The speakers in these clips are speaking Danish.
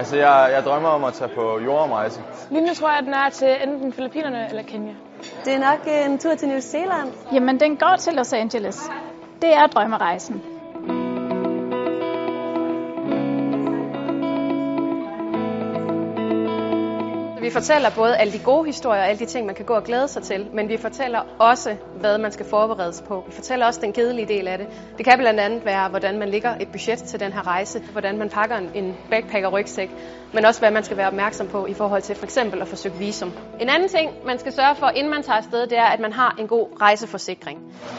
Altså, jeg, jeg drømmer om at tage på jordomrejse. Lige nu tror jeg, at den er til enten Filippinerne eller Kenya. Det er nok øh, en tur til New Zealand. Jamen, den går til Los Angeles. Det er drømmerejsen. Vi fortæller både alle de gode historier og alle de ting, man kan gå og glæde sig til, men vi fortæller også, hvad man skal forberedes på. Vi fortæller også den kedelige del af det. Det kan blandt andet være, hvordan man lægger et budget til den her rejse, hvordan man pakker en backpacker-rygsæk, men også hvad man skal være opmærksom på i forhold til for eksempel at forsøge visum. En anden ting, man skal sørge for, inden man tager afsted, det er, at man har en god rejseforsikring.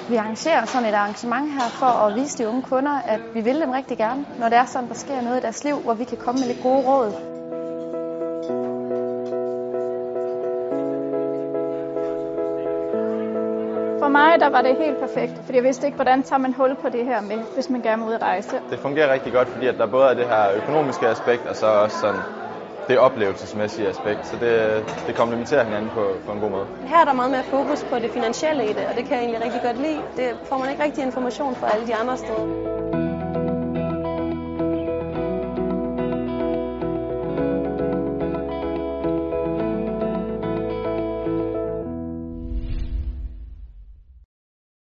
Vi arrangerer sådan et arrangement her for at vise de unge kunder, at vi vil dem rigtig gerne, når det er sådan, der sker noget i deres liv, hvor vi kan komme med lidt gode råd. Mig der var det helt perfekt, fordi jeg vidste ikke, hvordan tager man hul på det her med, hvis man gerne vil ud at rejse. Det fungerer rigtig godt, fordi at der både er det her økonomiske aspekt, og så også sådan det oplevelsesmæssige aspekt. Så det, det komplementerer hinanden på, på en god måde. Her er der meget mere fokus på det finansielle i det, og det kan jeg egentlig rigtig godt lide. Det får man ikke rigtig information fra alle de andre steder.